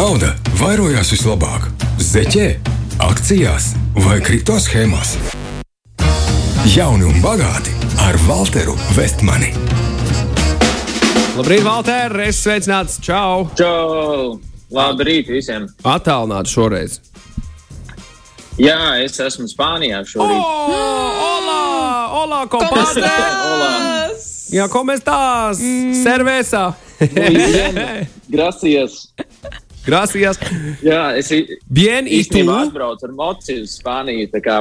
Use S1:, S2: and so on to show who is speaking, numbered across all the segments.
S1: Nauda vairojās vislabāk zeķē, akcijās vai kripto schēmās. Jauni un bagāti ar Walteru Vestmani.
S2: Labrīt, Valter! Es sveicināts! Čau!
S3: Čau! Labrīt visiem!
S2: Attālināti šoreiz.
S3: Jā, es esmu Spānijā šorīt.
S2: Oh, hola! Hola, compadre!
S3: Hola!
S2: Jā, como estás? Mm. Cerveza!
S3: Gracias!
S2: Gracias!
S3: Jā, es īstenībā atbraucu ar mociju uz Spāniju. Tā kā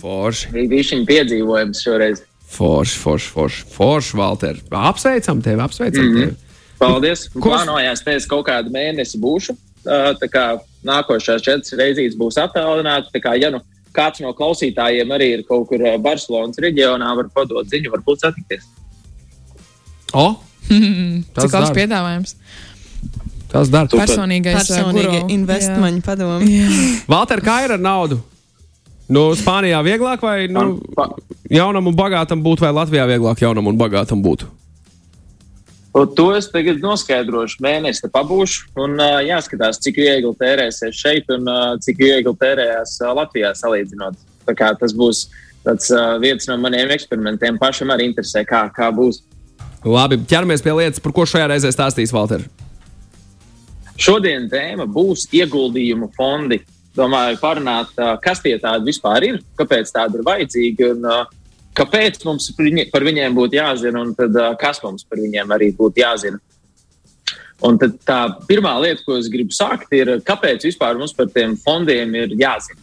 S2: forši,
S3: bija viņa piedzīvojums šoreiz.
S2: forši, forši, forši, forši, Valter. Apsveicam tevi, apsveicam
S3: Mhm.
S2: tevi.
S3: Paldies!
S2: Ko-
S3: Plānojās, pēc kaut kāda mēneša būšu. Tā kā nākošās četras reizes būs attālināta. Tā kā, ja nu kāds no klausītājiem arī ir kaut kur Barcelonas reģionā, var padot ziņu, varbūt satikties.
S2: O, Tas
S4: Cik labs piedāvājums.
S2: Tas dara.
S3: Super.
S4: Personīgais uh,
S5: investmaņu padomu.
S2: Valter, kā ir ar naudu? Nu, Spānijā vieglāk vai nu, jaunam un bagātam būt, vai Latvijā vieglāk jaunam un bagātam būt?
S3: To es tagad noskaidrošu. Mēnesi te pabūšu, un uh, jāskatās, cik viegli tērēsies šeit un uh, cik viegli tērējās uh, Latvijā salīdzinot. Tā kā tas būs tāds, uh, viens no maniem eksperimentiem. Pašam arī interesē, kā, kā būs.
S2: Labi, ķeramies pie lietas, par ko šajā reizē stāstīs Valter.
S3: Šodien tēma būs ieguldījumu fondi. Domāju, parunāt, uh, kas tie tādi vispār ir, kāpēc tādi ir vajadzīgi un uh, kāpēc mums par viņi- par viņiem būtu jāzina un tad, uh, kas mums par viņiem arī būtu jāzina. Un tad tā pirmā lieta, ko es gribu sākt, ir, kāpēc vispār mums par tiem fondiem ir jāzina.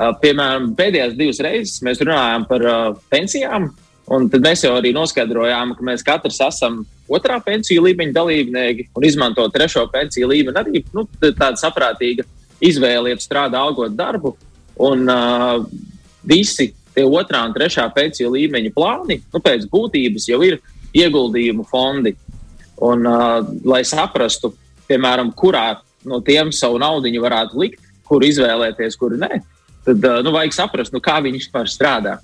S3: Uh, piemēram, pēdējās divas reizes mēs runājām par uh, pensijām, un tad mēs jau arī noskaidrojām, ka mēs katrs esam otrā pensiju līmeņa dalībnieki un izmanto trešo pensiju līmeni arī nu, tāda saprātīga izvēle, ja strādā augot darbu. Un uh, visi tie otrā un trešā pensiju līmeņa plāni, nu, pēc būtības jau ir ieguldījumu fondi. Un, uh, lai saprastu, piemēram, kurā no tiem savu naudu varētu likt, kur izvēlēties, kur nē, tad uh, nu, vajag saprast, nu, kā viņi vispār strādā.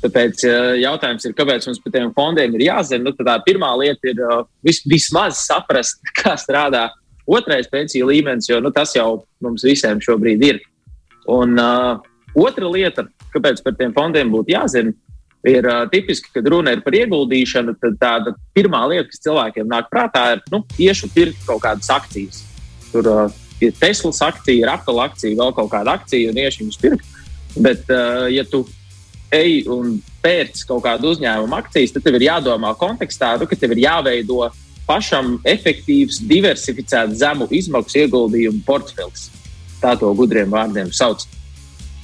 S3: Tāpēc uh, jautājums ir, kāpēc mums par tiem fondiem ir jāzina. Nu, tā pirmā lieta ir uh, vis, vismaz saprast, kā strādā otrais pensiju līmenis, jo nu, tas jau mums visiem šobrīd ir. Un uh, otra lieta, kāpēc par tiem fondiem būtu jāzina, ir uh, tipiski, kad runa ir par ieguldīšanu, tad tāda pirmā lieta, kas cilvēkiem nāk prātā, ir, nu, iešu pirkt kaut kādas akcijas. Tur uh, ir Tesla akcija, ir Apple akcija, vēl kaut kāda akcija, un iešu viņus pirkt. Bet, uh, ja tu ej un pērc kaut kādu uzņēmumu akcijas, tad tev ir jādomā kontekstā, nu, ka tev ir jāveido pašam efektīvs, diversificēts, zemu izmaksu ieguldījumu portfels. Tā to gudriem vārdiem sauc.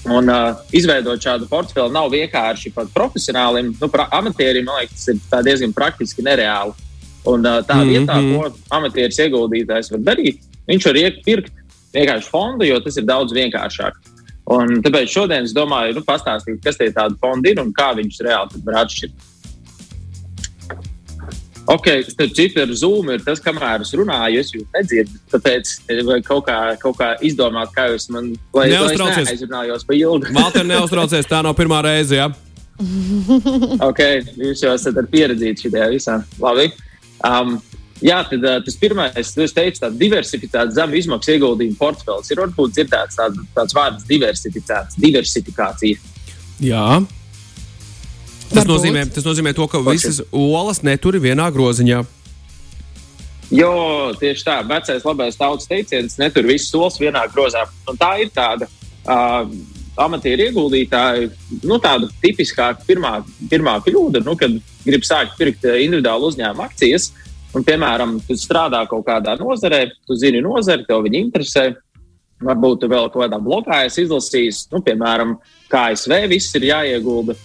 S3: Un, uh, izveidot šādu portfeli nav vienkārši pat profesionālim, nu, pra, amatierim, man liekas, tas ir diezgan praktiski nereāli. Un, uh, tā
S2: Mhm.
S3: vietā, ko amatieris ieguldītājs var darīt, viņš var iepirkt vienkārši fondu, jo tas ir daudz vienkāršāk. Un tāpēc šodien es domāju, nu, pastāstīt, kas tie tādi fondi ir un kā viņus reāli var atšķirt. Ok, starp citu, ar Zoom ir tas, kamēr es runāju, es jūs nedzirdu. Tāpēc vajag kaut kā, kaut kā izdomāt, kā jūs man, lai, lai es neaizrunājos pa ilgu.
S2: Valter, neuztraucies, tā nav pirmā reize. Ja?
S3: ok, jūs jau esat ar pieredzīti šajā visā. Labi. Um, jā, tad uh, tas pirmais, kas teica, tāds diversificēts zemu izmaksu ieguldījumu portfels, ir varbūt dzirdēts tād, tāds vārds diversificēts, diversifikācija.
S2: Jā. Tas
S4: Varbūt.
S2: nozīmē, tas nozīmē to, ka visas olas neturi vienā groziņā.
S3: Jo tieši tā, vecais labais tautas teiciens, netur visus solis vienā grozā. Un tā ir tāda uh, amatieru ieguldītāja, nu, tāda tipiskāka pirmā, pirmā kļūda, nu, kad grib sākt pirkt individuālu uzņēmumu akcijas. Un, piemēram, tu strādā kaut kādā nozarē, tu zini nozari, tev viņa interesē. Varbūt tu vēl kaut kādā blogā esi izlasījis, nu, piemēram, kā ASV viss ir jāiegulda.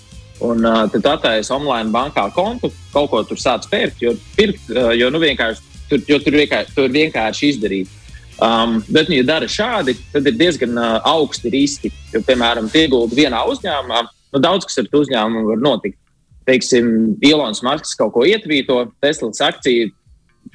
S3: Un uh, tad attaisno online bankā kontu, kaut ko tur sāc pērkt, jo, pirkt, uh, jo, nu, vienkārši, tur, jo tur, vienkārši, tur vienkārši izdarīt. Um, bet, nu, ja dara šādi, tad ir diezgan uh, augsti riski. Jo, piemēram, tie iegulda vienā uzņēmumā, nu, daudz kas ar to uzņēmumu var notikt. Teiksim, Ilons Masks kaut ko ietvīto, Teslas akcija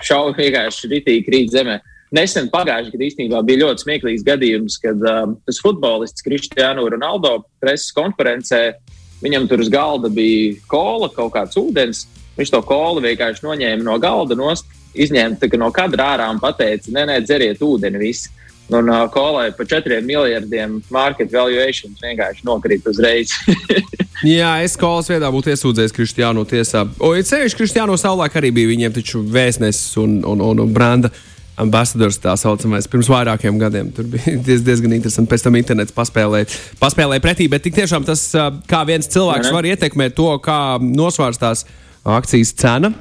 S3: šaubu vienkārši ritīgi krīt zemē. Nesen pagājušajā gadā īstenībā bija ļoti smieklīgs gadījums, kad um, tas futbolists Kristiānu Ronaldo preses konferencē viņam tur uz galda bija kola, kaut kāds ūdens. Viņš to kolu vienkārši noņēma no galda, nost, izņēma no kadra ārā un teica, nē, nē, dzeriet ūdeni visi. Un uh, kolai par 4 miljardiem market valuation vienkārši nokrīt uzreiz.
S2: Jā, es skolas vietā būtu iesūdzējis Kristiānu tiesā. Sevišķi Kristiānu savulaik arī bija viņiem taču vēstnesis un, un, un, un branda ambasadors tā saucamais pirms vairākiem gadiem. Tur bija diez, diezgan interesanti. Pēc tam internets paspēlēja, paspēlēja pretī, bet tik tiešām tas, kā viens cilvēks var ietekmēt to, kā nosvērstās akcijas cena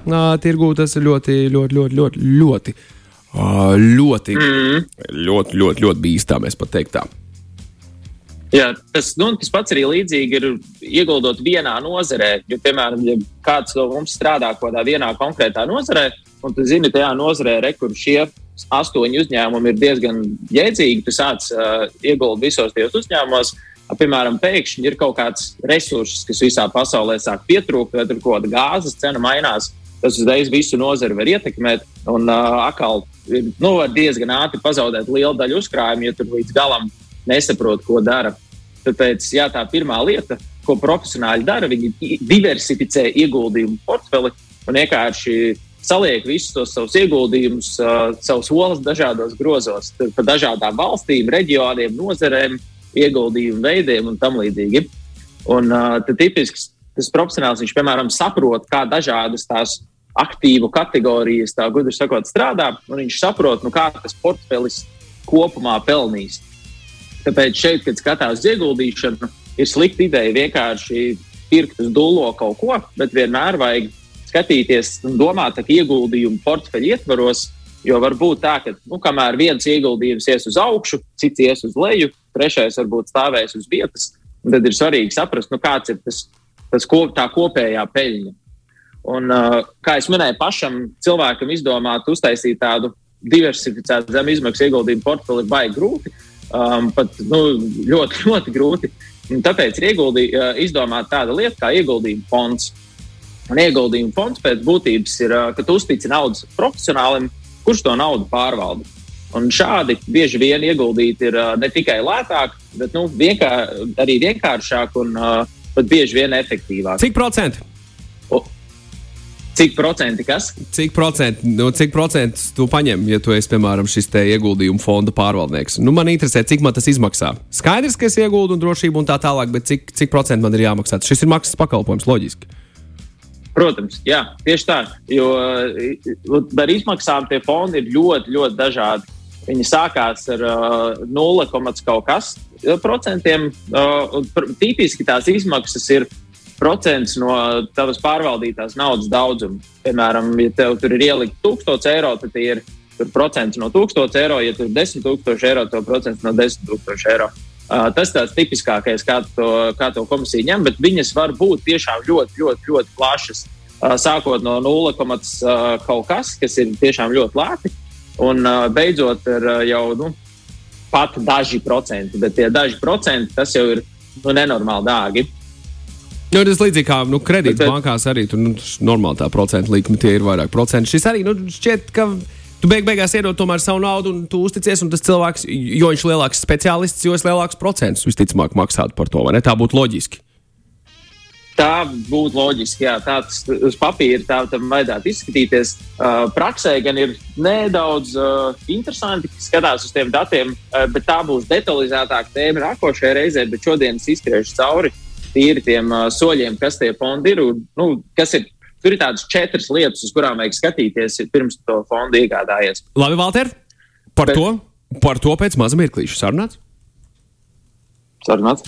S2: tirgū, tas ir ļoti, ļoti, ļoti, ļoti, ļoti ļoti, mm. ļoti, ļoti, ļoti bīstami, es pat teiktu.
S3: Jā, tas, nu, tas pats arī līdzīgi ir ieguldot vienā nozarē. Jo, piemēram, ja kāds no mums strādā kaut kādā vienā konkrētā nozarē, un tu zini, tajā nozarē, re, kur šie astoņi uzņēmumi ir diezgan jēdzīgi, tu sāc uh, ieguldīt visos tajos uzņēmumos. Piemēram, pēkšņi ir kaut kāds resurss, kas visā pasaulē sāk pietrūkt, vai tur kaut kāda gāzes cena mainās. Tas uzreiz visu nozari var ietekmēt. Un uh, atkal nu, var diezgan ātri pazaudēt lielu daļu uzkrājumu, ja tur līdz galam nesaprot, ko dara. Tāpēc jā, tā pirmā lieta, ko profesionāļi dara, viņi diversificē ieguldījumu portfeli un vienkārši saliek visus tos savus ieguldījumus, uh, savus olas dažādos grozos, pa dažādām valstīm, reģioniem, nozarēm, ieguldījumu veidiem un tam līdzīgi. Un uh, tipisks tas profesionāls, viņš, piemēram, saprot, kā dažādas tās aktīvu kategorijas, tā gudri sakot, strādā, un viņš saprot, nu, kā tas portfelis kopumā pelnīs. Tāpēc šeit, kad skatās uz ieguldīšanu, ir slikta ideja vienkārši pirkt uz dūlo kaut ko, bet vienmēr vajag skatīties un domāt, ka ieguldījumu portfeļu ietvaros, jo var būt tā, ka nu, kamēr viens ieguldījums ies uz augšu, cits ies uz leju, trešais varbūt stāvēs uz vietas, tad ir svarīgi saprast, nu, kāds ir tas, tas ko, tā kopējā peļņa. Un, kā jau minēju, pašam cilvēkam izdomāt, uztaisīt tādu diversificētu zem izmaksu ieguldījumu portfeli ir baigi grūti. Um, pat nu, ļoti, ļoti grūti. Un tāpēc ir ieguldī, uh, izdomāt tādu lietu kā ieguldījumu fonds. Un ieguldījumu fonds pēc būtības ir, uh, ka tu uztici naudas profesionālim, kurš to naudu pārvalda. Un šādi bieži vien ieguldīt ir uh, ne tikai lētāk, bet nu, vienkār, arī vienkāršāk un uh, bieži vien efektīvāk.
S2: Cik procenti?
S3: Cik procenti kas?
S2: Cik procenti, nu, cik procentus tu paņem, ja tu esi, piemēram, šis ieguldījumu fonda pārvaldnieks? Nu, man interesē, cik man tas izmaksā. Skaidrs, ka es ieguldu un drošību un tā tālāk, bet cik, cik procenti man ir jāmaksā? Šis ir maksas pakalpojums, loģiski.
S3: Protams, jā, tieši tā. Jo ar izmaksām tie fondi ir ļoti, ļoti dažādi. Viņi sākās ar uh, 0, kaut kas procentiem. Uh, tipiski tās izmaksas ir procents no tavas pārvaldītās naudas daudzuma. Piemēram, ja tev tur ir ielikt 1000 eiro, tad ir procents no 1000 eiro, ja tur ir 10 000 eiro, tad procents no 10 000 eiro. Uh, tas tāds tipiskākais, kā to, kā to komisija ņem, bet viņas var būt tiešām ļoti, ļoti, ļoti plašas. Uh, sākot no 0, uh, kaut kas, kas ir tiešām ļoti lēti, un uh, beidzot ar uh, jau nu, pat daži procenti. Bet tie daži procenti tas jau ir nu, nenormāli dārgi.
S2: Nu, tas līdzīgi kā nu, kredītbankās arī tur nu, normāli tā procentu likme tie ir vairāk procenti. Šis arī nu, šķiet, ka tu beig beigās iedod tomēr savu naudu un tu uzticies, un tas cilvēks, jo viņš ir lielāks speciālists, jo lielāks procents visticamāk maksātu par to, vai ne? Tā būtu loģiski.
S3: Tā būtu loģiski, jā, tāds uz papīra tā tam vajadzētu izskatīties. Uh, praksē gan ir nedaudz uh, interesanti, ka skatās uz tiem datiem, uh, bet tā būs detalizētāka tēma nākošajā reizē, bet šodien es izskriešu cauri tīri tiem uh, soļiem, kas tie fondi ir. Un, nu, kas ir Tur ir tādas četras lietas, uz kurām vajag skatīties, pirms to fondu iegādājies.
S2: Labi, Valter, par, Bet... to, par to pēc maza mirklīša sarunāts.
S3: Sarunāts.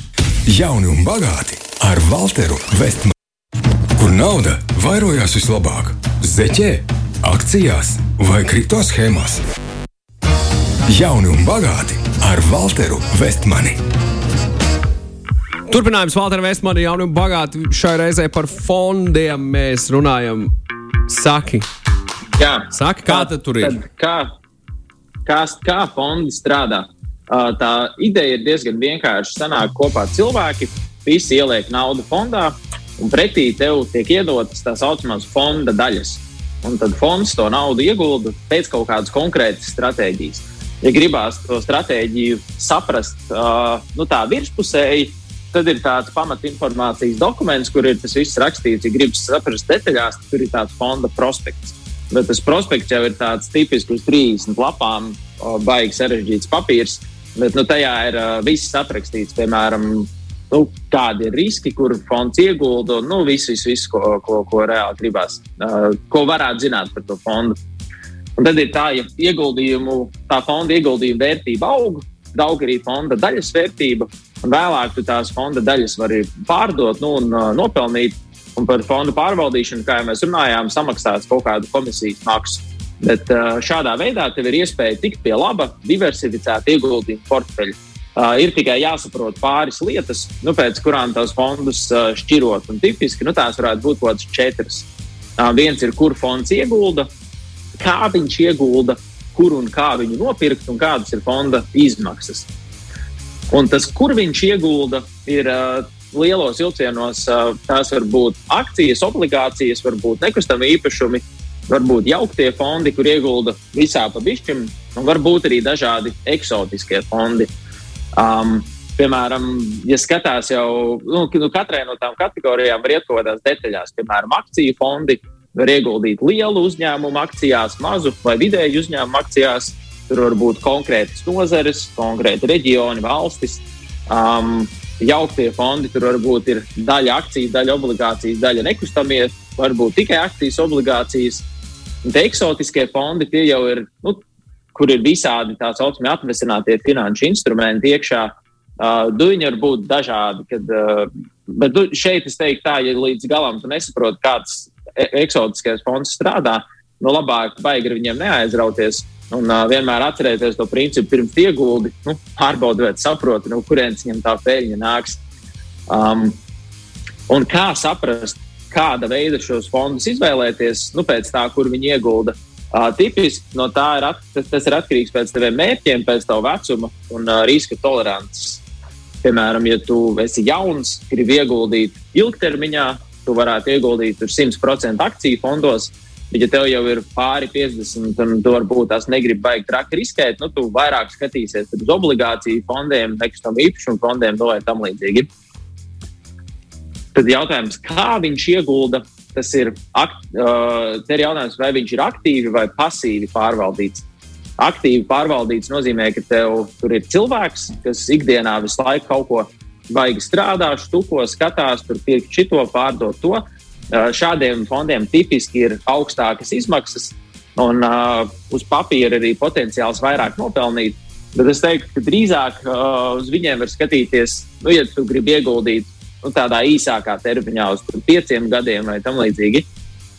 S1: Jauni un bagāti ar Walteru Vestmanu. Kur nauda vairojās vislabāk? Zeķē, akcijās vai kripto schēmās? Jauni un bagāti ar Walteru Vestmani.
S2: Turpinājums Valtra Vestmani jauni un bagāti. Šai reizē par fondiem mēs runājam. Saki,
S3: Jā,
S2: Saki kā tad tur ir?
S3: Tad, kā, kā, kā fondi strādā? Uh, tā ideja ir diezgan vienkārša. Sanāk kopā cilvēki, visi ieliek naudu fondā, un pretī tev tiek iedotas tā saucamās fonda daļas. Un tad fonds to naudu iegulda pēc kaut kādas konkrētas stratēģijas. Ja gribās to stratēģiju saprast, uh, nu tā virspusēji, Tad ir tāds pamatinformācijas dokuments, kur ir tas viss rakstīts. Ja gribas saprast detaļās, tad tur ir tāds fonda prospekts. bet tas prospekts jau ir tāds tipisks uz 30 lapām, baigi sarežģīts papīrs. Bet nu, tajā ir uh, viss aprakstīts, piemēram, nu, kādi ir riski, kur fonds iegulda un nu, viss, viss, viss ko, ko, ko reāli gribās, uh, ko varētu zināt par to fondu. Un tad ir tā, ja ieguldījumu, tā fonda ieguldījuma vērtība aug, aug arī fonda daļas vērtība, un vēlāk tu tās fonda daļas vari pārdot nu, un uh, nopelnīt. Un par fondu pārvaldīšanu, kā jau mēs runājām, samaksās kaut kādu komisijas maksu. Bet uh, šādā veidā tev ir iespēja tikt pie laba, diversificēta ieguldījuma portfeļa. Uh, ir tikai jāsaprot pāris lietas, nu, pēc kurām tos fondus uh, šķirot. Un tipiski nu, tās varētu būt kaut kādas četras. Uh, viens ir, kur fonds iegulda, kā viņš iegulda, kur un kā viņu nopirkt, un kādas ir fonda izmaksas. Un tas, kur viņš iegulda, ir uh, lielos vilcienos. Uh, tās var būt akcijas, obligācijas, varbūt nekustami īpašumi, varbūt jauktie fondi, kur iegulda visā pa bišķim, un varbūt arī dažādi eksotiskie fondi. Um, Piemēram, ja skatās jau nu, nu, katrai no tām kategorijām, var iet kaut kādās detaļās. Piemēram, akciju fondi var ieguldīt lielu uzņēmumu akcijās, mazu vai vidēju uzņēmumu akcijās. Tur var būt konkrētas nozares, konkrēti reģioni, valstis. Um, jauktie fondi, tur varbūt ir daļa akciju, daļa obligācijas, daļa nekustamie, varbūt tikai akcijas, obligācijas. Un tie eksotiskie fondi, tie jau ir, nu, kur ir visādi tā saucamie atvesinātie finanšu instrumenti iekšā. Uh, Duņi var būt dažādi, kad, uh, bet šeit es teiktu, tā, ja līdz galam tu nesaproti, kāds eksotiskais fonds strādā, nu labāk baigi ar viņiem neaizrauties. Un uh, vienmēr atcerēties to principu, pirms ieguldi, nu, pārbaudot, saproti, no nu, kurienes viņam tā peļņa nāks. Um, un kā saprast, kāda veida šos fondus izvēlēties, nu, pēc tā, kur viņi iegulda. Uh, tipiski no tā ir, at, tas, tas ir atkarīgs no taviem mērķiem, pēc tava vecuma un uh, riska tolerances. Piemēram, ja tu esi jauns, gribi ieguldīt ilgtermiņā, tu varētu ieguldīt 100% akciju fondos. Bet, ja tev jau ir pāri 50, un tu varbūt tās negribi baigt traki riskēt, nu, tu vairāk skatīsies uz obligāciju fondiem, nekustamā īpašuma fondiem, no nu, vai tam līdzīgi. Tad jautājums, kā viņš iegulda, tas ir, akt, uh, ir jautājums, vai viņš ir aktīvi vai pasīvi pārvaldīts. Aktīvi pārvaldīts nozīmē, ka tev tur ir cilvēks, kas ikdienā visu laiku kaut ko baigi strādā, štuko, skatās, tur pirkt šito, pārdot to. Uh, šādiem fondiem tipiski ir augstākas izmaksas, un uh, uz papīra arī potenciāls vairāk nopelnīt. Bet es teiktu, ka drīzāk uh, uz viņiem var skatīties, nu, ja tu gribi ieguldīt nu, tādā īsākā termiņā, uz pieciem gadiem vai tam līdzīgi.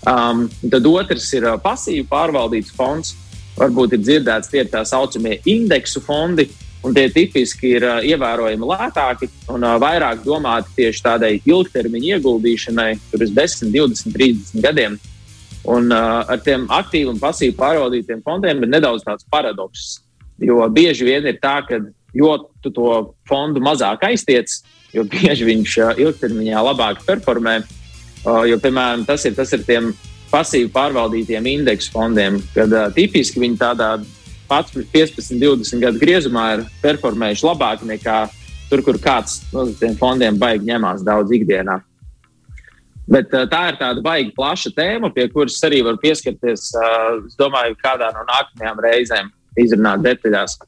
S3: Um, tad otrs ir uh, pasīvi pārvaldīts fonds. Varbūt ir dzirdēts, tie ir tā saucamie indeksu fondi, un tie tipiski ir uh, ievērojami lētāki un uh, vairāk domāti tieši tādai ilgtermiņa ieguldīšanai, tur uz 10, 20, 30 gadiem. Un uh, ar tiem aktīvi un pasīvi pārvaldītiem fondiem ir nedaudz tāds paradoks. Jo bieži vien ir tā, ka jo tu to fondu mazāk aiztiec, jo bieži viņš ilgtermiņā labāk performē. Jo, piemēram, tas ir, tas ir tiem pasīvi pārvaldītiem indeksu fondiem, kad uh, tipiski viņi tādā 15, 20 gadu griezumā ir performējuši labāk nekā tur, kur kāds no nu, tiem fondiem baigi ņemās daudz ikdienā. Bet uh, tā ir tāda baigi plaša tēma, pie kuras arī var pieskarties, uh, es domāju, kādā no nākamajām reizēm izrunāt detaļās.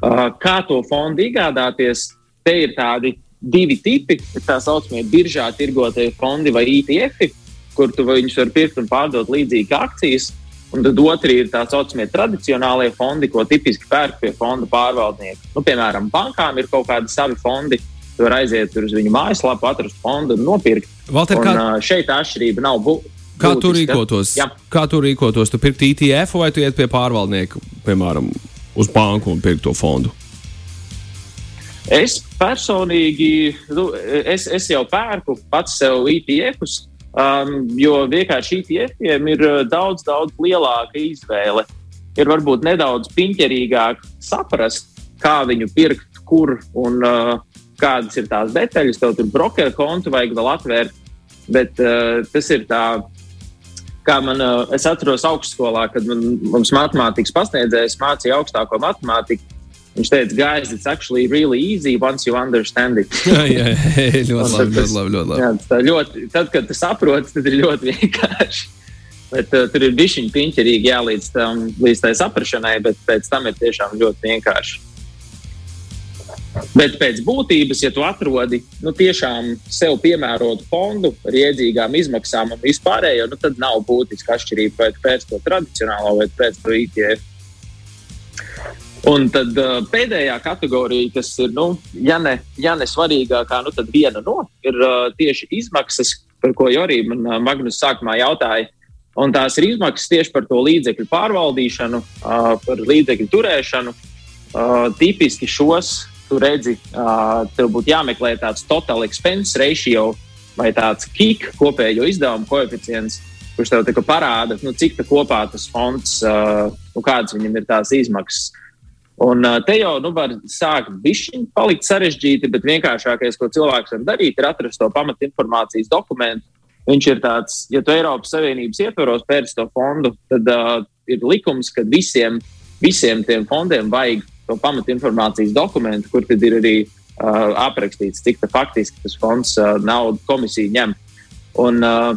S3: Uh, kā to fondu iegādāties, te ir tādi divi tipi, tā saucamie biržā tirgotie fondi vai ETF, kur tu viņus vari pirkt un pārdot līdzīgi akcijas. Un tad otrs ir tā saucamie tradicionālie fondi, ko tipiski pērk pie fonda pārvaldnieka. Nu, piemēram, bankām ir kaut kādi savi fondi. Tu vari aiziet uz viņu mājaslapu, atrast fondu un nopirkt.
S2: Valter,
S3: un, kā... Šeit atšķirība nav. Bu...
S2: Kā tu rīkotos? Jā. Kā tu rīkotos? Tu pirktu ETF vai tu iet pie pārvaldnieka, piemēram, uz banku un pirkt to fondu?
S3: Es personīgi, nu, es, es jau pērku pats sev ETF-us, um, jo vienkārši ETF-iem ir uh, daudz, daudz lielāka izvēle. Ir varbūt nedaudz piņķerīgāk saprast, kā viņu pirkt, kur un uh, kādas ir tās detaļas. Tev tur brokeru kontu vajag vēl atvērt, bet uh, tas ir tā. Kā man, uh, es atceros augstskolā, kad man, mums matemātikas pasniedzējs mācīja augstāko matemātiku Viņš teica, guys, it's actually really easy once you understand it.
S2: jā, jā, ļoti labi, ļoti labi. Ļoti labi. Jā,
S3: ļoti, tad, kad tu saproti, tad ir ļoti vienkārši. Bet, uh, tur ir bijusi piņķerīgi jālīdz tam, līdz tai saprašanai, bet pēc tam ir tiešām ļoti vienkārši. Bet pēc būtības, ja tu atrodi nu, tiešām sev piemērotu fondu ar iedzīgām izmaksām un vispārējo, nu, tad nav būtiska atšķirība, vai tu pēc to tradicionālo vai pēc to ITF. Un tad uh, pēdējā kategorija, kas ir, nu, ja ne, ja ne svarīgākā, nu, tad viena no ir uh, tieši izmaksas, par ko jau arī man uh, Magnus sākumā jautāja. Un tās ir izmaksas tieši par to līdzekļu pārvaldīšanu, uh, par līdzekļu turēšanu. Uh, tipiski šos tu redzi, uh, tev būtu jāmeklē tāds total expense ratio vai tāds KIK kopējo izdevumu koeficients, kurš tev parāda, nu, cik kopā tas fonds, uh, nu, kādas viņam ir tās izmaksas. Un te jau nu, var sākt bišķiņi palikt sarežģīti, bet vienkāršākais, ko cilvēks var darīt, ir atrast to pamatinformācijas dokumentu. Viņš ir tāds, ja tu Eiropas Savienības ietvaros pērci to fondu, tad uh, ir likums, ka visiem, visiem tiem fondiem vajag to pamatinformācijas dokumentu, kur tad ir arī uh, aprakstīts, cik faktiski tas fonds uh, naudu komisija ņem. Un, uh,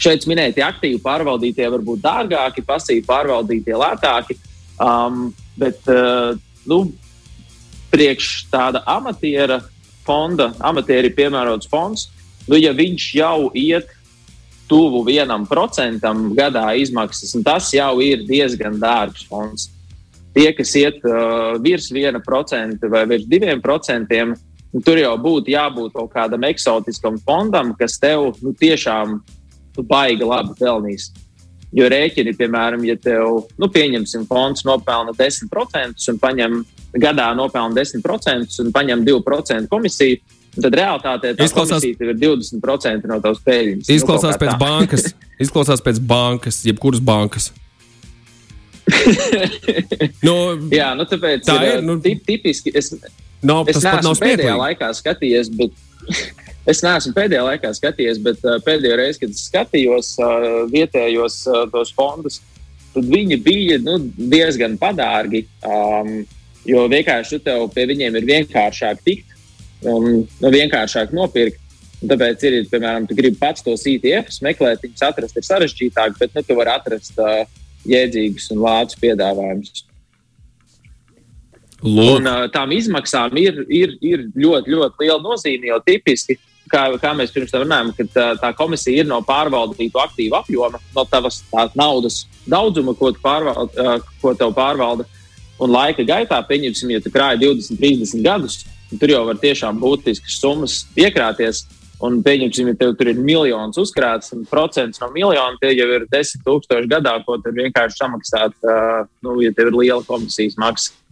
S3: šeit minētie aktīvi pārvaldītie var būt dārgāki, pasīvi pārvaldītie lētāki, um, bet uh, nu, priekš tāda amatiera fonda, amatieri piemērots fonds, nu, ja viņš jau iet tuvu vienam procentam gadā izmaksas, tas jau ir diezgan dārgs fonds. Tie, kas iet uh, virs 1% vai virs 2%, nu, tur jau būtu jābūt kaut kādam eksotiskam fondam, kas tev nu, tiešām baigi labi pelnīs. Jo rēķini, piemēram, ja tev, nu, pieņemsim, fonds nopelna 10% un paņem gadā nopelna 10% un paņem 2% komisiju, tad realitātē tas izklausās... ir 20% no tavas peļņas.
S2: Nu, izklausās nu, pēc bankas, izklausās pēc bankas, jebkuras bankas.
S3: nu, Jā, nu tāpēc tā ir. ir nu, tip, tipiski, es,
S2: nav, es neesmu nav
S3: pēdējā laikā skatījies, bet es neesmu pēdējā laikā skatījies, bet uh, pēdējo reizi, kad skatījos uh, vietējos uh, tos fondus, tad viņi bija nu, diezgan padārgi. Um, jo vienkārši tev pie viņiem ir vienkāršāk tikt un nu, vienkāršāk nopirkt. Tāpēc ir, piemēram, tu gribi pats tos ITFs meklēt, viņus atrast ir sarežģītāk, bet nu, tu vari atrast uh, jēdzīgus un lātus piedāvājumus. Un, uh, tām izmaksām ir, ir, ir ļoti, ļoti liela nozīme. Jo tipiski, kā, kā mēs pirms tam runājām, ka tā, tā komisija ir no pārvaldītu aktīvu apjoma, no tavas naudas daudzuma, ko, pārvalda, uh, ko tev pārvalda. Un laika gaitā, pieņemsim, ja tu krāji 20, 30 gadus, tur jau var tiešām būtiskas summas iekrāties. Un, pieņemsim, ja tev tur ir miljons uzkrāts, un procents no miljona tie jau ir desmit tūkstoši gadā, ko tur vienkārši samaksāt, uh, nu, ja tev ir liela komisijas maksa.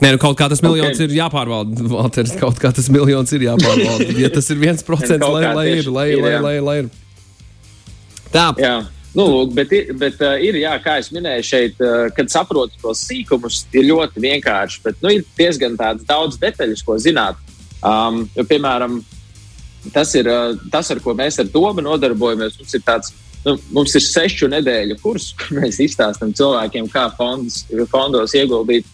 S2: Nē, nu kaut kā tas miljons okay. ir jāpārvalda. Valters, kaut kā tas miljons ir jāpārvalda. Ja tas ir viens procents, lai, lai ir, lai, lai, lai, lai ir. Tā.
S3: Jā. Nu, bet bet uh, ir, jā, kā jau minēju, šeit, uh, kad saprotu tos sīkumus, ir ļoti vienkārši. Bet nu, ir diezgan daudz detaļu, ko zināt. Um, jo, piemēram, tas ir uh, tas, ar ko mēs ar Tomu nodarbojamies. Mums ir tāds, nu, mums ir sešu nedēļu kurs, kur mēs izstāstām cilvēkiem, kā fondus, fondos ieguldīt.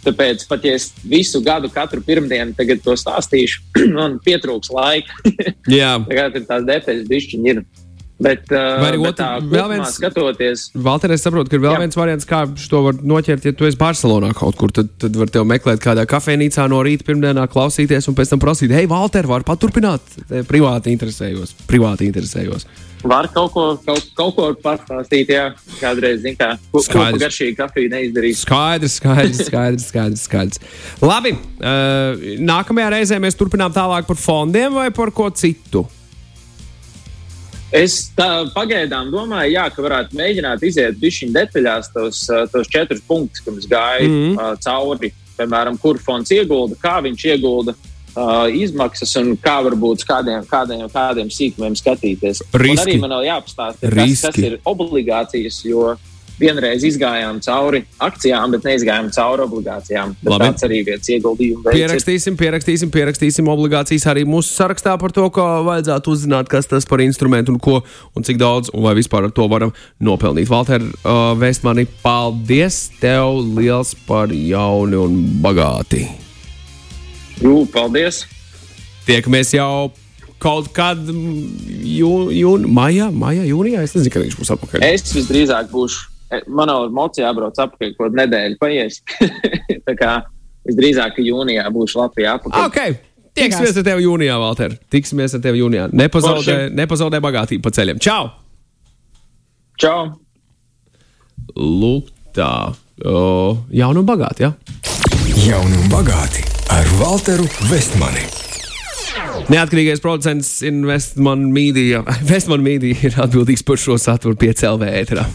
S3: Tāpēc, pat ja es visu gadu, katru pirmdienu to stāstīšu, man pietrūks laika.
S2: Jā,
S3: tagad ir tās detaļas, bišķiņi ir. Bet, uh,
S2: Vai arī vēl viens,
S3: skatoties,
S2: Valter, es saprotu, ka ir vēl jā. viens variants, kā to var noķert, ja tu esi Barcelonā kaut kur. Tad, tad var te meklēt kādā kafejnīcā no rīta, pirmdienā klausīties un pēc tam prasīt, hei, Valter, var paturpināt? Privāti interesējos. Privāti interesējos.
S3: Var kaut ko, kaut, kaut ko pastāstīt, jā, kādreiz, zin kā, ko, ko garšīgi kafiju neizdarīt.
S2: Skaidrs, skaidrs, skaidrs, skaidrs, skaidrs. Labi, uh, nākamajā reizē mēs turpinām tālāk par fondiem vai par ko citu?
S3: Es tā, pagaidām domāju, jā, ka varētu mēģināt iziet pišķiņu detaļās tos, tos četrus punktus, kam es gāju mm -hmm. uh, cauri. Piemēram, kur fonds iegulda, kā viņš iegulda, uh, izmaksas un kā varbūt kādiem, kādiem, kādiem sīkumiem skatīties.
S2: Riski.
S3: Un arī man vēl jāpastāsta, kas, kas ir obligācijas, jo vienreiz izgājām cauri akcijām, bet neizgājām cauri obligācijām. Tas arī viens ieguldījums.
S2: Pierakstīsim, pierakstīsim, pierakstīsim obligācijas arī mūsu sarakstā par to, ko vajadzētu uzzināt, kas tas par instrumentu un ko un cik daudz un vai vispār ar to varam nopelnīt. Valter, uh, Vēstmani, paldies tev liels par jauni un bagāti.
S3: Jū, paldies!
S2: Tiekamies jau kaut kad jū, jū, maijā, maijā, jūnijā. Es nezinu, kad viņš būs atpakaļ.
S3: Es visdrīzāk būšu. e, Man jau ir mocija jābrauc apakaļ, kaut kādu nedēļu paies. Tā kā visdrīzāk jūnijā būšu Latvijā apakaļ.
S2: Okay. Tiksimies ar tevi jūnijā, Valter. Tiksimies ar tevi jūnijā. Nepazaudē, nepazaudē bagātību pa ceļiem. Čau!
S3: Čau!
S2: Lūk, tā. O, jaunu un bagāti, jā. Ja?
S1: Jauni un bagāti ar Walteru Vestmani.
S2: Neatkarīgais producents Investment Media, Investment Media ir atbildīgs par šo saturu 5 LV ēterā.